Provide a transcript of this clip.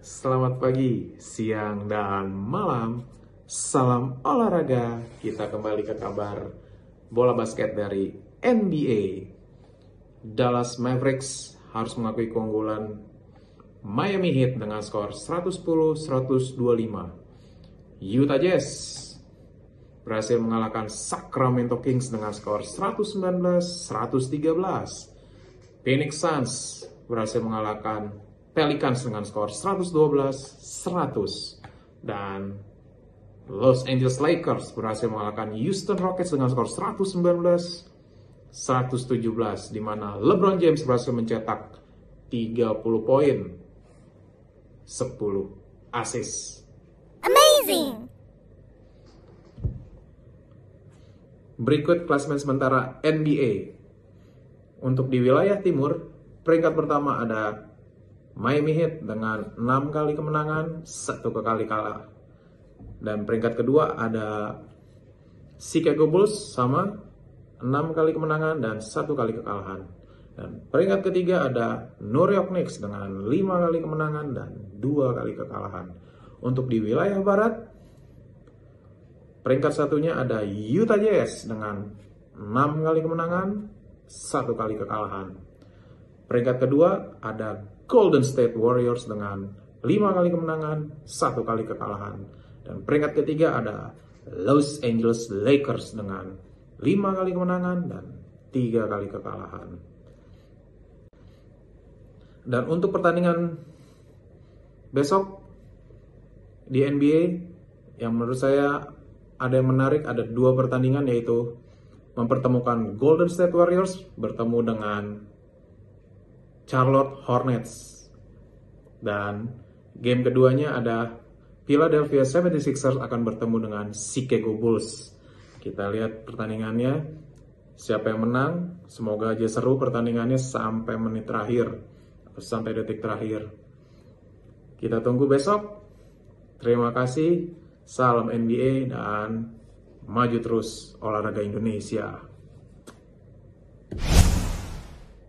Selamat pagi, siang, dan malam. Salam olahraga. Kita kembali ke kabar bola basket dari NBA. Dallas Mavericks harus mengakui keunggulan Miami Heat dengan skor 110-125. Utah Jazz berhasil mengalahkan Sacramento Kings dengan skor 119-113. Phoenix Suns berhasil mengalahkan Pelicans dengan skor 112-100 dan Los Angeles Lakers berhasil mengalahkan Houston Rockets dengan skor 119-117 di mana LeBron James berhasil mencetak 30 poin 10 assist. Amazing! Berikut klasemen sementara NBA. Untuk di wilayah timur, peringkat pertama ada Miami Heat dengan 6 kali kemenangan, satu kali kalah. Dan peringkat kedua ada Chicago Bulls sama 6 kali kemenangan dan satu kali kekalahan. Dan peringkat ketiga ada New York Knicks dengan 5 kali kemenangan dan dua kali kekalahan. Untuk di wilayah barat, peringkat satunya ada Utah Jazz dengan 6 kali kemenangan, satu kali kekalahan. Peringkat kedua ada Golden State Warriors dengan 5 kali kemenangan, satu kali kekalahan. Dan peringkat ketiga ada Los Angeles Lakers dengan 5 kali kemenangan dan tiga kali kekalahan. Dan untuk pertandingan besok di NBA yang menurut saya ada yang menarik ada dua pertandingan yaitu mempertemukan Golden State Warriors bertemu dengan Charlotte Hornets dan game keduanya ada Philadelphia 76ers akan bertemu dengan Chicago Bulls kita lihat pertandingannya siapa yang menang semoga aja seru pertandingannya sampai menit terakhir sampai detik terakhir. Kita tunggu besok. Terima kasih. Salam NBA dan maju terus olahraga Indonesia.